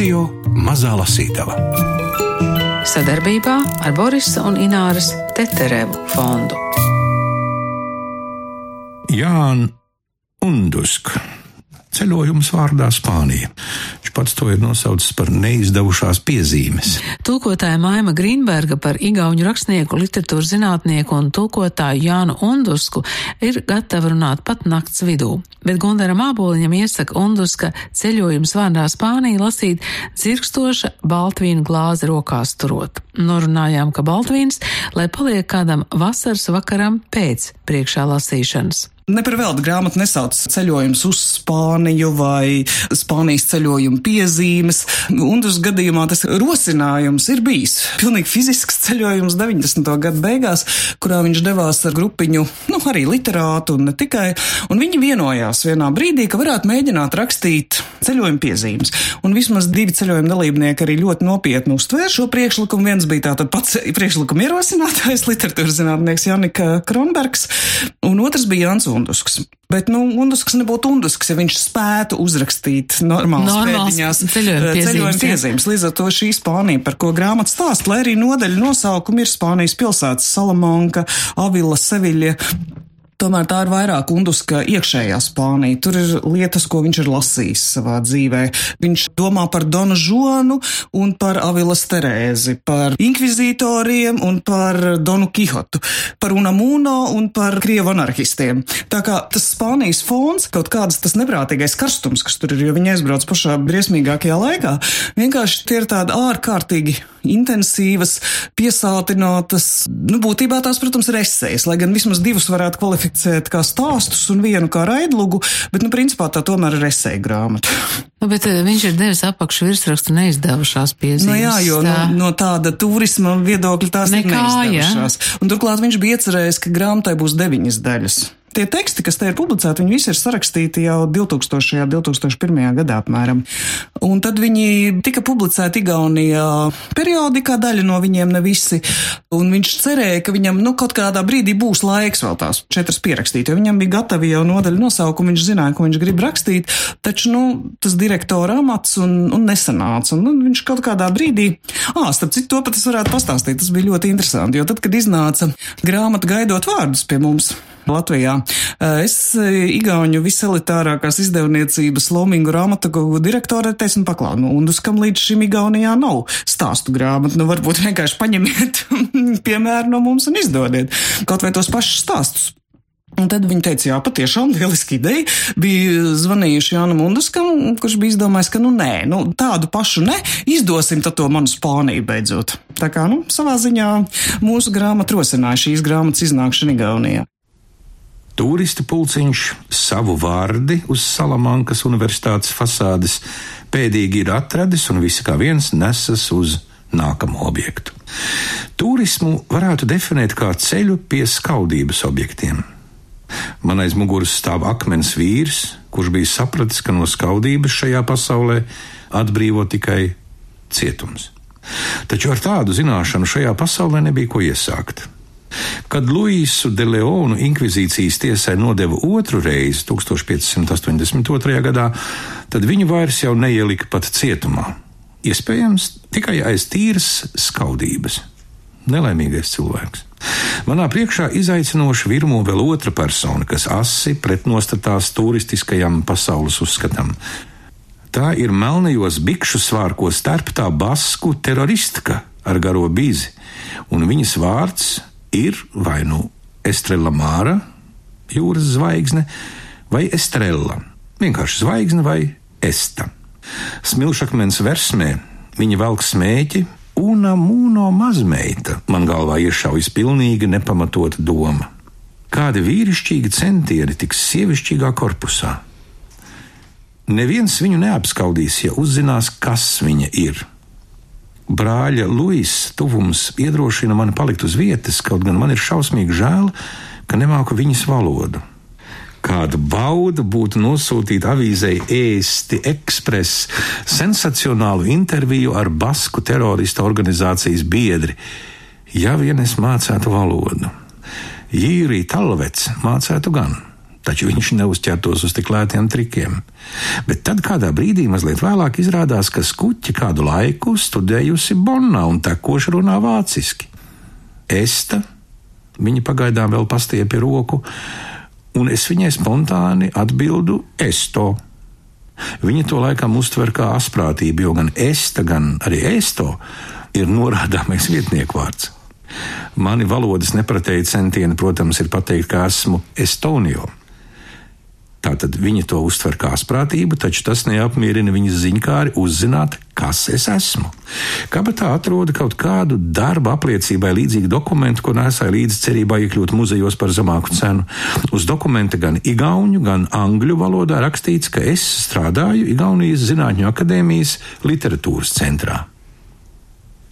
Radio Mazā Lasītava. Sadarbībā ar Borisa un Ināras Teterevu fondu. Jānis Undusk. Ceļojums vārdā Spānija. Viņš pats to ir nosaucis par neizdevušās piezīmes. Tulkotāja Maima Grīnberga par igauņu rakstnieku, literatūras zinātnieku un tulkotāju Jānu Undusku ir gatava runāt pat nakts vidū. Bet Gundaram Āboliņam iesaka Unduska ceļojums vārdā Spānija lasīt dzirkstoša baltvīnu glāzi rokās turot. Norunājām, ka baltvīns, lai paliek kādam vasaras vakaram pēc priekšā lasīšanas. Ne par velti grāmatu nesauc ceļojums uz Spāniju vai Spānijas ceļojuma piezīmes. Undus gadījumā tas rosinājums ir bijis pilnīgi fizisks ceļojums 90. gadu beigās, kurā viņš devās ar grupiņu, nu, arī literātu un ne tikai, un viņi vienojās vienā brīdī, ka varētu mēģināt rakstīt ceļojuma piezīmes. Un vismaz divi ceļojuma dalībnieki arī ļoti nopietni uztvēra šo priekšlikumu. Viens bija tātad pats priekšlikuma ierosinātājs, literatūras zinātnieks Janika Kronbergs, un otrs bija Jans Undusks. Bet, nu, Undusks nebūtu Undusks, ja viņš spētu uzrakstīt normālas, pēdiņās ceļojuma jā. piezīmes. Līdz ar to šī Spānija, par ko grāmata stāst, lai arī nodaļa nosaukumi ir Spānijas pilsētas Salamanka, Avila, Seviļa. Tomēr tā ir vairāk unduska iekšējā Spānija. Tur ir lietas, ko viņš ir lasījis savā dzīvē. Viņš domā par Donu Žonu un par Avilas Terēzi, par inkvizītoriem un par Donu Kihotu, par Unamuno un par Krievu anarchistiem. Tā kā tas Spānijas fons, kaut kāds tas neprātīgais karstums, kas tur ir, jo viņi aizbrauc pašā briesmīgākajā laikā, vienkārši tie ir tādi ārkārtīgi intensīvas, piesātinātas, nu, būtībā tās, protams, ir esejas, lai gan vismaz divus varētu kvalificēt kā stāstus un vienu kā raidlugu, bet, nu, principā tā tomēr ir eseja grāmata. Nu, bet eh, viņš ir devis apakšu virsrakstu neizdevušās piezīmes. Nu, jā, jo tā. no, no tāda turisma viedokļa tās ir Nekā, jā. neizdevušās. Un turklāt viņš bija iecerējis, ka grāmatai būs deviņas daļas. Tie teksti, kas te ir publicēti, viņi visi ir sarakstīti jau 2000. un 2001. gadā apmēram. Un tad viņi tika publicēti Igaunijā periodikā, daļa no viņiem ne visi. Un viņš cerēja, ka viņam nu, kaut kādā brīdī būs laiks vēl tās četras pierakstīt, jo viņam bija gatavi jau nodaļu nosaukumi, viņš zināja, ko viņš grib rakstīt, taču, nu, tas direktora amats un, un nesanāca. Un, nu, viņš kaut kādā brīdī, ā, starp citu, to pat es varētu pastāstīt, tas bija ļoti interesanti, jo tad, kad iznāca grāmata gaidot vārdus pie mums. Latvijā. Es Igauņu viselitārākās izdevniecības Lomingu grāmatu direktore teicu, paklau, nu, un uz kam līdz šim Igaunijā nav stāstu grāmatu, nu varbūt vienkārši paņemiet piemēru no mums un izdodiet kaut vai tos pašus stāstus. Un tad viņi teica, jā, patiešām lieliski ideja. Bija zvanījuši Jānam Unduskam, kurš bija izdomājis, ka, nu, nē, nu, tādu pašu ne, izdosim to manu Spāniju beidzot. Tā kā, nu, savā ziņā mūsu grāmata rosināja šīs grāmatas iznākšanu Igaunijā. Turistu pulciņš savu vārdi uz Salamankas universitātes fasādes pēdīgi ir atradis un visi kā viens nesas uz nākamo objektu. Turismu varētu definēt kā ceļu pie skaudības objektiem. Man aiz muguras stāv akmens vīrs, kurš bija sapratis, ka no skaudības šajā pasaulē atbrīvo tikai cietums. Taču ar tādu zināšanu šajā pasaulē nebija ko iesākt. Kad Luīsu de Leonu inkvizīcijas tiesai nodeva otru reizi 1582. gadā, tad viņu vairs jau neielika pat cietumā. Iespējams, tikai aiz tīras skaudības. Nelaimīgais cilvēks. Manā priekšā izaicinoši virmo vēl otra persona, kas asi pretnostatās turistiskajam pasaules uzskatam. Tā ir melnajos bikšu svārkos starptā basku teroristka ar garo bīzi, un viņas vārds ir vai nu Estrela Māra, jūras zvaigzne, vai Estrella, vienkārši zvaigzne vai Esta. Smilšakmens versmē viņa velk smēķi, un mūno mazmeita man galvā iešaujas pilnīgi nepamatota doma. Kādi vīrišķīgi centieni tiks sievišķīgā korpusā? Neviens viņu neapskaudīs, ja uzzinās, kas viņa ir. Brāļa Luisa tuvums iedrošina mani palikt uz vietas, kaut gan man ir šausmīgi žēl, ka nemāku viņas valodu. Kāda bauda būtu nosūtīt avīzei Ēsti Express sensacionālu interviju ar basku terorista organizācijas biedri, ja vien es mācētu valodu. Jīrī Talvets mācētu gan. Taču viņš neuzķertos uz tik lētiem trikiem. Bet tad kādā brīdī, mazliet vēlāk, izrādās, ka skuķi kādu laiku studējusi Bonnā un tekoši runā vāciski. Esta, viņa pagaidām vēl pastiepja roku, un es viņai spontāni atbildu esto. Viņa to laikam uztver kā asprātību, jo gan esta, gan arī esto ir norādāmais vietnieku vārds. Mani valodas nepratēji centieni, protams, ir pateikt, ka esmu Estonijā. Tātad viņa to uztver kā sprātību, taču tas neapmierina viņas ziņkāri uzzināt, kas es esmu. Kabatā atroda kaut kādu darba apliecībai līdzīgu dokumentu, ko nesāja līdzi cerībā iekļūt muzejos par zemāku cenu. Uz dokumenta gan igauņu, gan angļu valodā rakstīts, ka es strādāju Igaunijas Zinātņu akadēmijas literatūras centrā.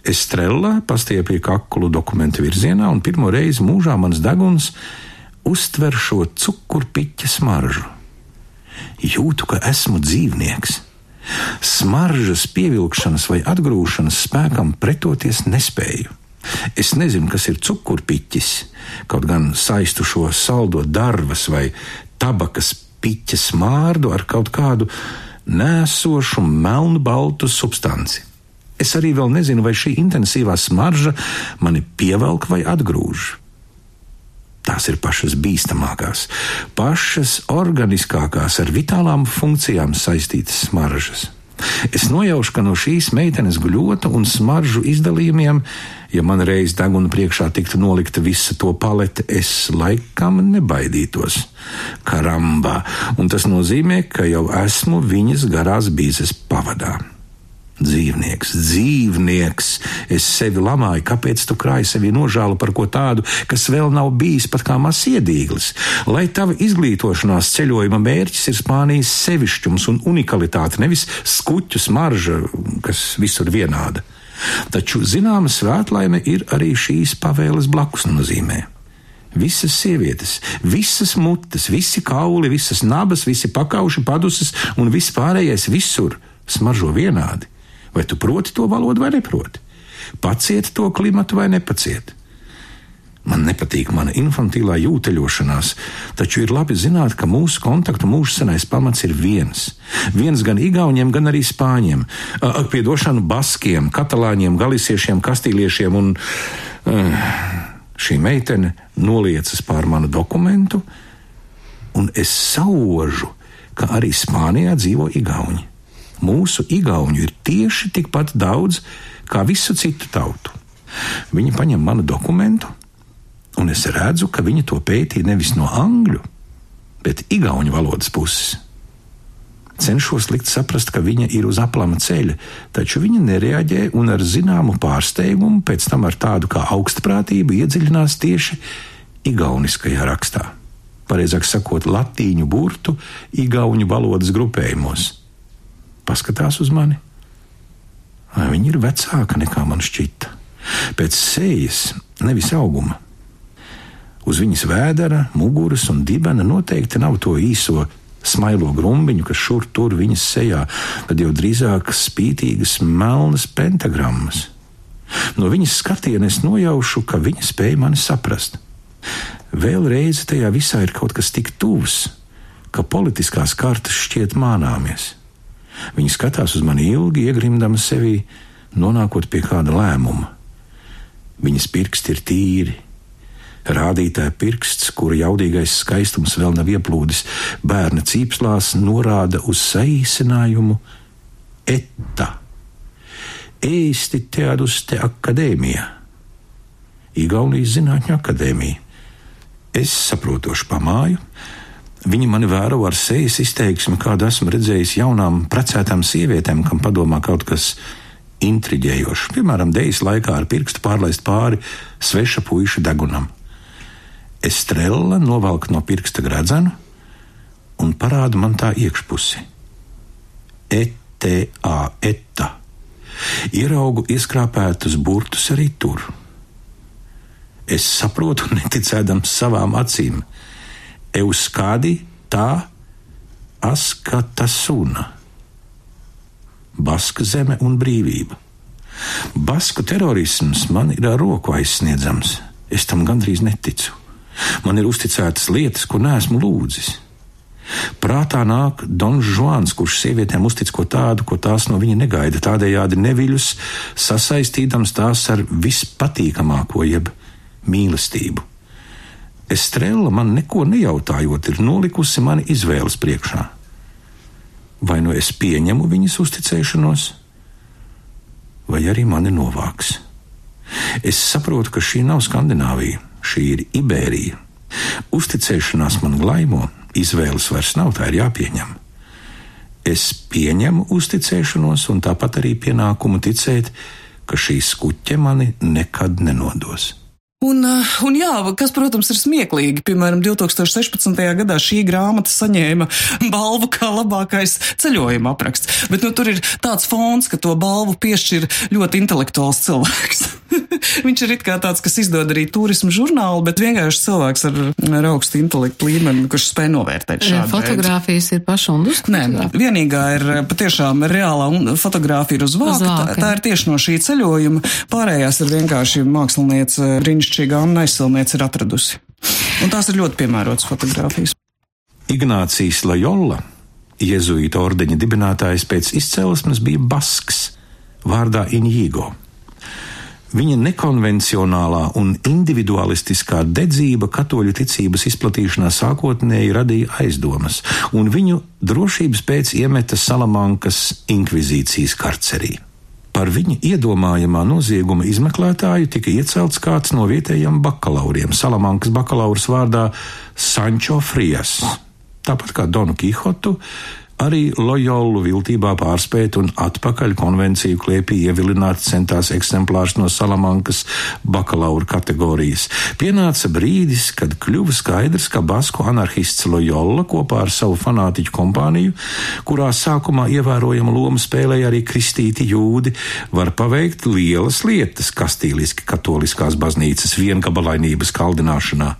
Estrella pastiepīja kaklu dokumentu virzienā, un pirmo reizi mūžā mans deguns uztver šo cukurpiķa smaržu. Jūtu, ka esmu dzīvnieks. Smaržas pievilkšanas vai atgrūšanas spēkam pretoties nespēju. Es nezinu, kas ir cukurpiķis, kaut gan saistu šo saldo darbas vai tabakas piķa smārdu ar kaut kādu nēsošu melnu baltu substanci. Es arī vēl nezinu, vai šī intensīvā smarža mani pievelk vai atgrūž. Tās ir pašas bīstamākās, pašas organiskākās, ar vitālām funkcijām saistītas smaržas. Es nojaušu, ka no šīs meitenes gļota un smaržu izdalījumiem, ja man reiz deguna priekšā tiktu nolikta visa to palete, es laikam nebaidītos. Karambā, un tas nozīmē, ka jau esmu viņas garās bīzes pavadā. Dzīvnieks, dzīvnieks, es sevi lamāju, kāpēc tu krāji sevi nožēlu par ko tādu, kas vēl nav bijis pat kā mazs iedīglis? Lai tava izglītošanās ceļojuma mērķis ir Spānijas sevišķums un unikalitāte, nevis skuķu smarža, kas visur vienāda. Taču zināma svētlaime ir arī šīs pavēles blakus nozīmē. Visas sievietes, visas mutes, visi kauli, visas nabas, visi pakauši, paduses un viss pārējais visur smaržo vienādi. Vai tu proti to valodu vai neproti? Paciet to klimatu vai nepaciet? Man nepatīk mana infantīlā jūteļošanās, taču ir labi zināt, ka mūsu kontaktu mūžsenais pamats ir viens. Viens gan igauņiem, gan arī spāņiem, ak, piedošanu baskiem, katalāņiem, galisiešiem, kastīliešiem, un šī meitene noliecas pār manu dokumentu, un es saužu, ka arī Spānijā dzīvo igauņi mūsu igauņu ir tieši tikpat daudz kā visu citu tautu. Viņi paņem manu dokumentu, un es redzu, ka viņi to pētīja nevis no angļu, bet igauņu valodas puses. Cenšos likt saprast, ka viņa ir uz aplama ceļa, taču viņa nereaģē un ar zināmu pārsteigumu, pēc tam ar tādu kā augstprātību iedziļinās tieši igauniskajā rakstā. Pareizāk sakot, latīņu burtu, igauņu valodas grupējumos paskatās uz mani. Viņa ir vecāka nekā man šķita? Pēc sejas, nevis auguma. Uz viņas vēdera, muguras un dibena noteikti nav to īso smailo grumbiņu, kas šur tur viņas sejā, bet jau drīzāk spītīgas melnas pentagrammas. No viņas skatiena es nojaušu, ka viņa spēja mani saprast. Vēlreiz tajā visā ir kaut kas tik tuvs, ka politiskās kartas šķiet mānāmies. Viņa skatās uz mani ilgi, iegrimdama sevī, nonākot pie kāda lēmuma. Viņas pirksti ir tīri. Rādītāja pirksts, kura jaudīgais skaistums vēl nav ieplūdis bērna cīpslās, norāda uz saīsinājumu ETA. Eisti teadus te akadēmija. Igaunijas Zinātņu akadēmija. Es saprotoši pamāju, Viņi mani vēro ar sejas izteiksmi, kādu esmu redzējis jaunām precētām sievietēm, kam padomā kaut kas intriģējošs. Piemēram, dēļas laikā ar pirkstu pārlaist pāri sveša puīša degunam. Estrella novelk no pirksta gradzenu un parāda man tā iekšpusi. ETA, ETA. Ieraugu ieskrāpētus burtus arī tur. Es saprotu, neticēdams savām acīm Euskadi tā askata suna. Baska zeme un brīvība. Basku terorisms man ir ar roku aizsniedzams. Es tam gandrīz neticu. Man ir uzticētas lietas, ko neesmu lūdzis. Prātā nāk Dons Žuans, kurš sievietēm uztic ko tādu, ko tās no viņa negaida, tādējādi neviļus, sasaistīdams tās ar vispatīkamāko, jeb mīlestību. Estrela man neko nejautājot, ir nolikusi mani izvēles priekšā. Vai nu es pieņemu viņas uzticēšanos, vai arī mani novāks. Es saprotu, ka šī nav Skandināvija, šī ir Ibērija. Uzticēšanās man glaimo, izvēles vairs nav, tā ir jāpieņem. Es pieņemu uzticēšanos un tāpat arī pienākumu ticēt, ka šī skuķe mani nekad nenodos. Un, uh, un jā, kas, protams, ir smieklīgi. Piemēram, 2016. gadā šī grāmata saņēma balvu kā labākais ceļojuma apraksts. Bet nu, tur ir tāds fons, ka to balvu piešķir ļoti intelektuāls cilvēks. Viņš ir tāds, kas izdod arī turismu žurnālu, bet vienkārši cilvēks ar, ar augstu intelektu līmeni, kurš spēj novērtēt šādu. Fotogrāfijas ir paša un uz. Nē, vienīgā ir patiešām reālā fotografija ir uz vāka. Tā, tā ir tieši no šī ceļojuma. Pārējās ir vienkārši mākslinieca brīnišķīga Anna aizsilniece ir atradusi. Un tās ir ļoti piemērotas fotogrāfijas. Ignācijas Lojola, jēzuīta ordeņa dibinātājs pēc izcelsmes bija Basks, vārdā Injīgo. Viņa nekonvencionālā un individualistiskā dedzība katoļu ticības izplatīšanā sākotnēji radīja aizdomas, un viņu drošības pēc iemeta Salamankas inkvizīcijas karcerī. Par viņa iedomājamā nozieguma izmeklētāju tika iecelts kāds no vietējiem bakalauriem, Salamankas bakalaura vārdā Sančo Frijas. Tāpat kā Donu Kihotu, Arī Lojolu viltībā pārspēt un atpakaļ konvenciju kliepī ievilināt centās eksemplārs no Salamankas bakalaura kategorijas. Pienāca brīdis, kad kļuva skaidrs, ka basku anarhists Lojola kopā ar savu fanātiķu kompāniju, kurā sākumā ievērojama loma spēlēja arī kristīti jūdi, var paveikt lielas lietas kastīliski katoliskās baznīcas viengabalainības kaldināšanā.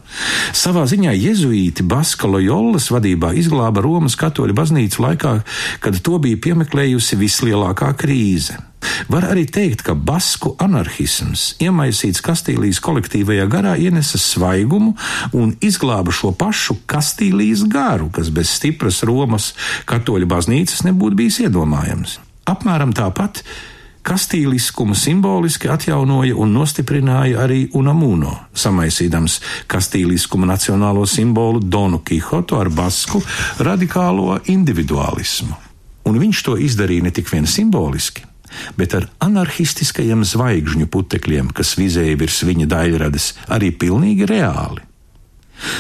Savā ziņā jezuīti Baska Lojolas vadībā izglāba Romas katoļu baznīcu laikā, kad to bija piemeklējusi vislielākā krīze. Var arī teikt, ka basku anarchisms, iemaisīts Kastīlijas kolektīvajā garā, ienesa svaigumu un izglāba šo pašu Kastīlijas garu, kas bez stipras Romas katoļu baznīcas nebūtu bijis iedomājams. Apmēram tāpat kastīliskumu simboliski atjaunoja un nostiprināja arī Unamuno, samaisīdams kastīliskuma nacionālo simbolu Donu Kihotu ar basku radikālo individualismu. Un viņš to izdarīja ne tik vien simboliski, bet ar anarchistiskajiem zvaigžņu putekļiem, kas vizēja virs viņa daļradas, arī pilnīgi reāli.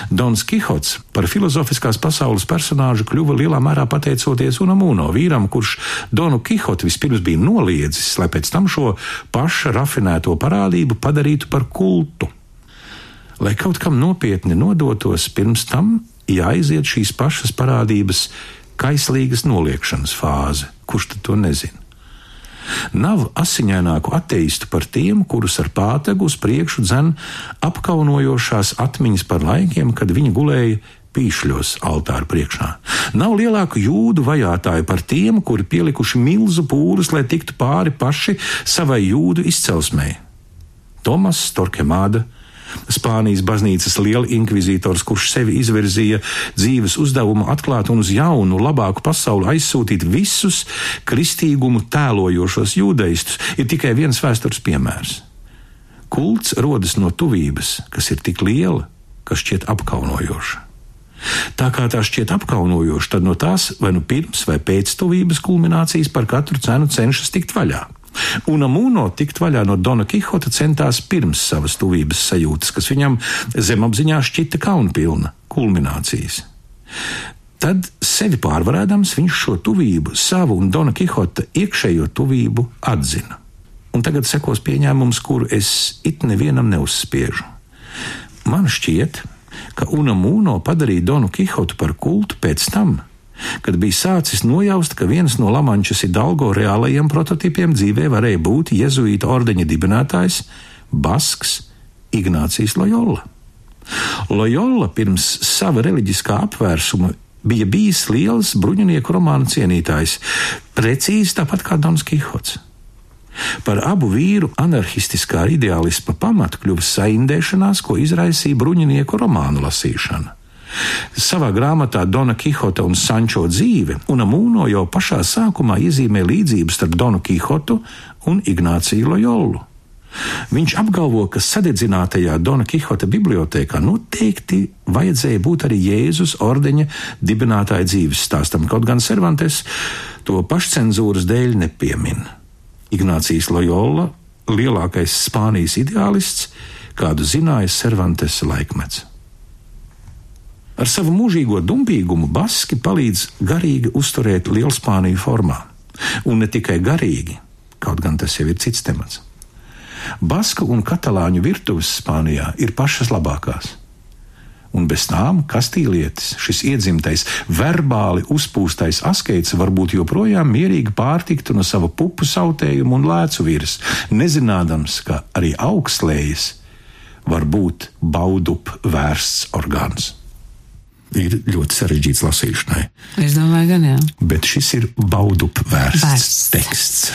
Dons Kihots par filozofiskās pasaules personāžu kļuva lielā mērā pateicoties Unamuno vīram, kurš Donu Kihotu vispirms bija noliedzis, lai pēc tam šo paša rafinēto parādību padarītu par kultu. Lai kaut kam nopietni nodotos, pirms tam jāiziet šīs pašas parādības kaislīgas noliekšanas fāze. Kurš tad to nezina? Nav asiņaināku ateistu par tiem, kurus ar pātagu uz priekšu dzen apkaunojošās atmiņas par laikiem, kad viņi gulēja pīšļos altāra priekšā. Nav lielāku jūdu vajātāju par tiem, kuri pielikuši milzu pūles, lai tiktu pāri paši savai jūdu izcelsmei. Tomas Torkemāda Spānijas baznīcas liela inkvizītors, kurš sevi izvirzīja dzīves uzdevumu atklāt un uz jaunu, labāku pasauli aizsūtīt visus kristīgumu tēlojošos jūdeistus, ir tikai viens vēstures piemērs. Kults rodas no tuvības, kas ir tik liela, ka šķiet apkaunojoša. Tā kā tā šķiet apkaunojoša, tad no tās vai nu pirms vai pēc tuvības kulminācijas par katru cenu cenšas tikt vaļā. Un Amuno tikt vaļā no Dona Kihota centās pirms savas tuvības sajūtas, kas viņam zemapziņā šķita kaunpilna kulminācijas. Tad sevi pārvarēdams, viņš šo tuvību, savu un Dona Kihota iekšējo tuvību atzina. Un tagad sekos pieņēmums, kuru es it nevienam neuzspiežu. Man šķiet, ka Unamuno padarīja Donu Kihotu par kultu pēc tam, kad bija sācis nojaust, ka viens no Lamančas Idalgo reālajiem prototipiem dzīvē varēja būt jezuīta ordeņa dibinātājs Basks Ignācijas Lojola. Lojola pirms sava reliģiskā apvērsuma bija bijis liels bruņinieku romānu cienītājs, precīzi tāpat kā Dons Kihots. Par abu vīru anarchistiskā ideālisma pamatu kļuva saindēšanās, ko izraisīja bruņinieku romānu lasīšana. Savā grāmatā Dona Kihota un Sančo dzīve Unamūno jau pašā sākumā iezīmē līdzības starp Donu Kihotu un Ignāciju Lojolu. Viņš apgalvo, ka sadedzinātajā Dona Kihota bibliotekā noteikti vajadzēja būt arī Jēzus ordeņa dibinātāja dzīves stāstam, kaut gan Cervantes to pašcensūras dēļ nepiemin. Ignācijas Loyola, lielākais Spānijas ideālists, kādu zināja Cervantes laikmets. Ar savu mūžīgo dumpīgumu Baski palīdz garīgi uzturēt Lielspāniju formā. Un ne tikai garīgi, kaut gan tas jau ir cits temats. Basku un katalāņu virtuves Spānijā ir pašas labākās. Un bez tām kastīlietis, šis iedzimtais, verbāli uzpūstais askeits varbūt joprojām mierīgi pārtiktu no sava pupu sautējuma un lēcu virs, nezinādams, ka arī augslējas var būt baudup vērsts orgāns. Ir ļoti sarežģīts lasīšanai. Es domāju, gan jā. Bet šis ir baudup vērsts, vērsts. teksts.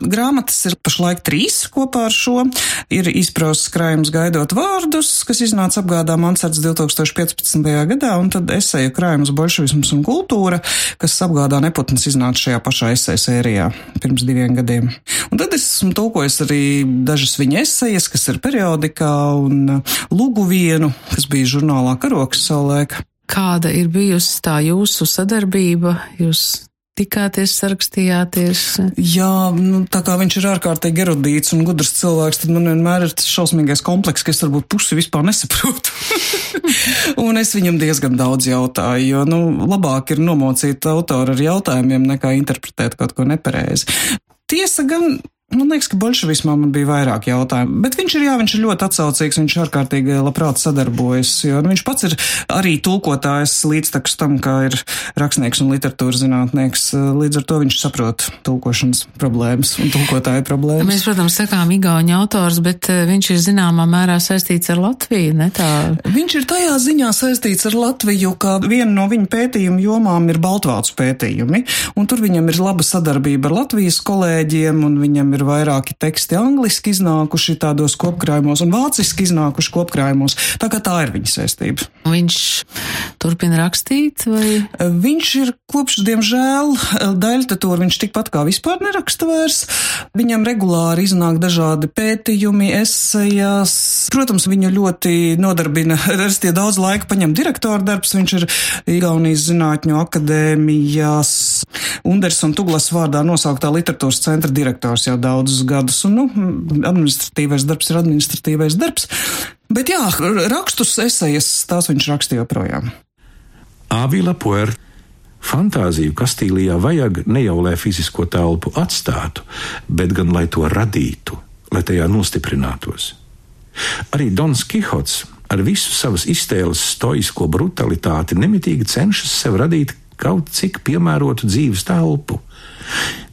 Grāmatas ir pašlaik trīs kopā ar šo. Ir izprausts krājums gaidot vārdus, kas iznāca apgādā Mansards 2015. gadā, un tad esēju krājums bolševisms un kultūra, kas apgādā neputns iznāca šajā pašā esēju sērijā pirms diviem gadiem. Un tad es esmu tulkojis arī dažas viņa esejas, kas ir periodikā, un lūgu vienu, kas bija žurnālā karoks savulaik. Kāda ir bijusi tā jūsu sadarbība? Jūs tikāties, sarakstījāties? Jā, nu, tā kā viņš ir ārkārtīgi erudīts un gudrs cilvēks, tad man vienmēr ir tas šausmīgais kompleks, ka es varbūt pusi vispār nesaprotu. un es viņam diezgan daudz jautāju, jo, nu, labāk ir nomocīt autoru ar jautājumiem, nekā interpretēt kaut ko nepareizi. Tiesa gan Man liekas, ka bolševismā man bija vairāk jautājumu, bet viņš ir, jā, viņš ir ļoti atsaucīgs, viņš ārkārtīgi labprāt sadarbojas, jo nu, viņš pats ir arī tulkotājs līdztekus tam, kā ir rakstnieks un literatūras zinātnieks. Līdz ar to viņš saprot tulkošanas problēmas un tulkotāju problēmas. Mēs, protams, sakām igauņu autors, bet eh, viņš ir zināmā mērā saistīts ar Latviju, ne tā? Viņš ir tajā ziņā saistīts ar Latviju, ka viena no viņa pētījumu jomām ir Baltvācu pētījumi, un tur viņam ir laba sadarbība ar Latvijas kolēģiem, un viņam ir ir vairāki teksti angliski iznākuši tādos kopkrājumos un vāciski iznākuši kopkrājumos. Tā kā tā ir viņa saistība. Viņš turpina rakstīt, vai? Viņš ir kopš, diemžēl, daļtatūru viņš tikpat kā vispār neraksta vairs. Viņam regulāri iznāk dažādi pētījumi, esejas. Protams, viņu ļoti nodarbina, restie daudz laika paņem direktora darbs. Viņš ir Igaunijas Zinātņu akadēmijas Unders un Tuglas vārdā nosauktā literatūras centra direktors jau daudz daudzus gadus, un nu, administratīvais darbs ir administratīvais darbs. Bet jā, rakstus, esejas, tās viņš rakstīja joprojām. Avila Puer. Fantāziju Kastīlijā vajag ne jau lai fizisko telpu atstātu, bet gan lai to radītu, lai tajā nostiprinātos. Arī Dons Kihots ar visu savas iztēles stoisko brutalitāti nemitīgi cenšas sev radīt kaut cik piemērotu dzīves telpu.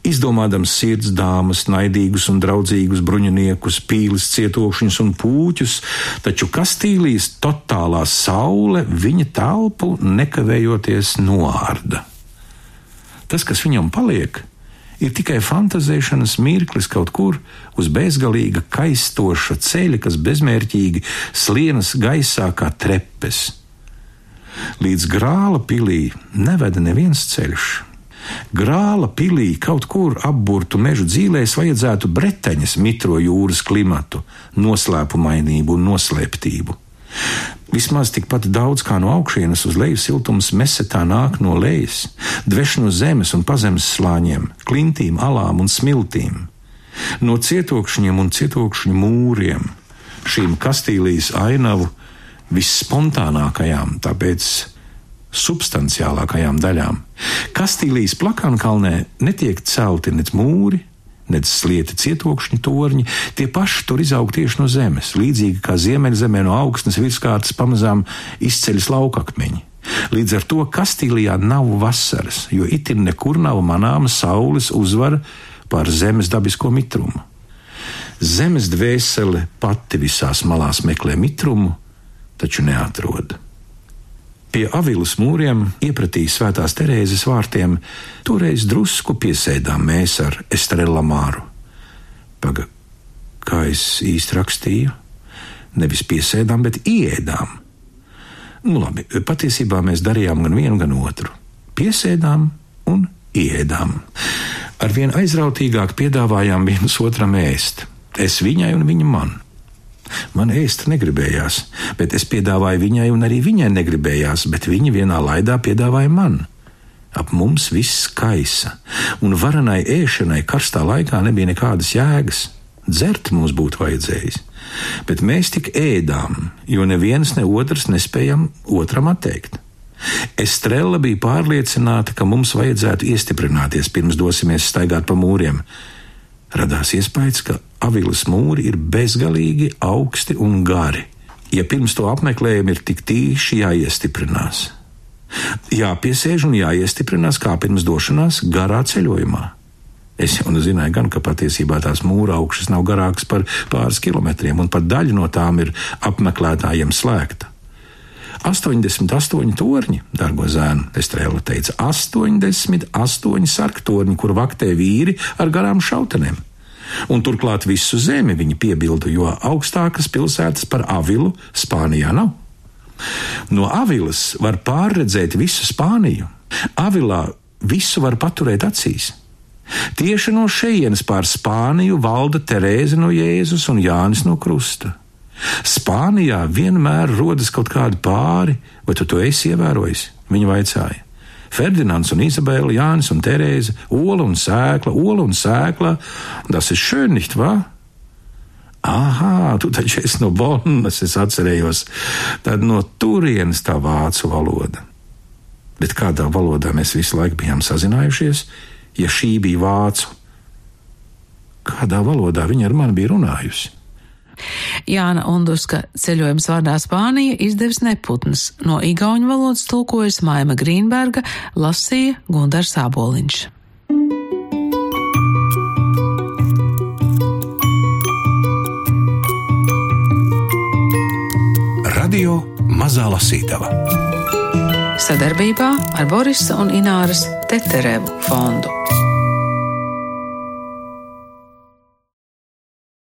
Izdomādams sirds dāmas, naidīgus un draudzīgus bruņiniekus, pīles, cietokšņus un pūķus, taču Kastīlijas totālā saule viņa telpu nekavējoties noārda. Tas, kas viņam paliek, ir tikai fantazēšanas mirklis kaut kur uz bezgalīga kaistoša ceļa, kas bezmērķīgi slienas gaisā kā trepes. Līdz grāla pilī neveda neviens ceļš. Grāla pilī kaut kur apburtu mežu dzīvēs vajadzētu breteņas mitro jūras klimatu, noslēpumainību un noslēptību. Vismaz tikpat daudz kā no augšienes uz leju siltums mesetā nāk no lejas, dveš no zemes un pazemes slāņiem, klintīm, alām un smiltīm, no cietokšņiem un cietokšņu mūriem, šīm kastīlijas ainavu visspontānākajām, tāpēc substanciālākajām daļām. Kastīlijas plakānkalnē netiek celti nec mūri, nec slieti cietokšņi torņi, tie paši tur izaug tieši no zemes, līdzīgi kā ziemeļzemē no augstnes virskārtas pamazām izceļas laukakmeņi. Līdz ar to Kastīlijā nav vasaras, jo itin nekur nav manāma saules uzvara pār zemes dabisko mitrumu. Zemes dvēsele pati visās malās meklē mitrumu, taču neatrod. Pie avilas mūriem, iepratī svētās Terēzes vārtiem, toreiz drusku piesēdām mēs ar Estrela Māru. Paga, kā es īsti rakstīju, nevis piesēdām, bet iedām. Nu, labi, patiesībā mēs darījām gan vienu, gan otru. Piesēdām un ieēdām. Arvien aizrautīgāk piedāvājām viens otram ēst. Es viņai un viņa man. Man ēst negribējās, bet es piedāvāju viņai, un arī viņai negribējās, bet viņa vienā laidā piedāvāja man. Ap mums viss kaisa, un varanai ēšanai karstā laikā nebija nekādas jēgas. Dzert mums būtu vajadzējis, bet mēs tik ēdām, jo neviens ne otrs nespējam otram atteikt. Estrela bija pārliecināta, ka mums vajadzētu iestiprināties pirms dosimies staigāt pa mūriem. Radās iespējas, ka avilas mūri ir bezgalīgi augsti un gari. Ja pirms to apmeklējuma ir tik tīši jāiestiprinās, jāpiesēž un jāiestiprinās kā pirms došanās garā ceļojumā. Es jau nu zināju, gan, ka patiesībā tās mūra augšas nav garākas par pāris kilometriem, un pat daļa no tām ir apmeklētājiem slēgta. 88 torņi, dārgo zēnu, Estrēla teica, 88 sarktorņi, kur vaktē vīri ar garām šautenēm. Un turklāt visu zemi viņi piebilda, jo augstākas pilsētas par Avilu Spānijā nav. No Avilas var pārredzēt visu Spāniju. Avilā visu var paturēt acīs. Tieši no šejienes pār Spāniju valda Terēze no Jēzus un Jānis no Krusta. Spānijā vienmēr rodas kaut kādi pāri, vai tu to esi ievērojis? Viņa vaicāja. Ferdinands un Izabela, Jānis un Terēze, Ola un Sēkla, Ola un Sēkla, tas ir šön, nicht wahr? Ah, tu taču esi no Bonnas, es atcerējos. Tad no turienes tā vācu valoda. Bet kādā valodā mēs visu laiku bijām sazinājušies, ja šī bija vācu? Kādā valodā viņa ar mani bija runājusi? Jāna Unduska ceļojums vārdā Spānija izdevis neputns. No igauņu valodas tulkojas Maima Grīnberga, lasīja Gundars Āboliņš. Radio Mazā Lasītava sadarbībā ar Borisa un Ināras Teterevu fondu.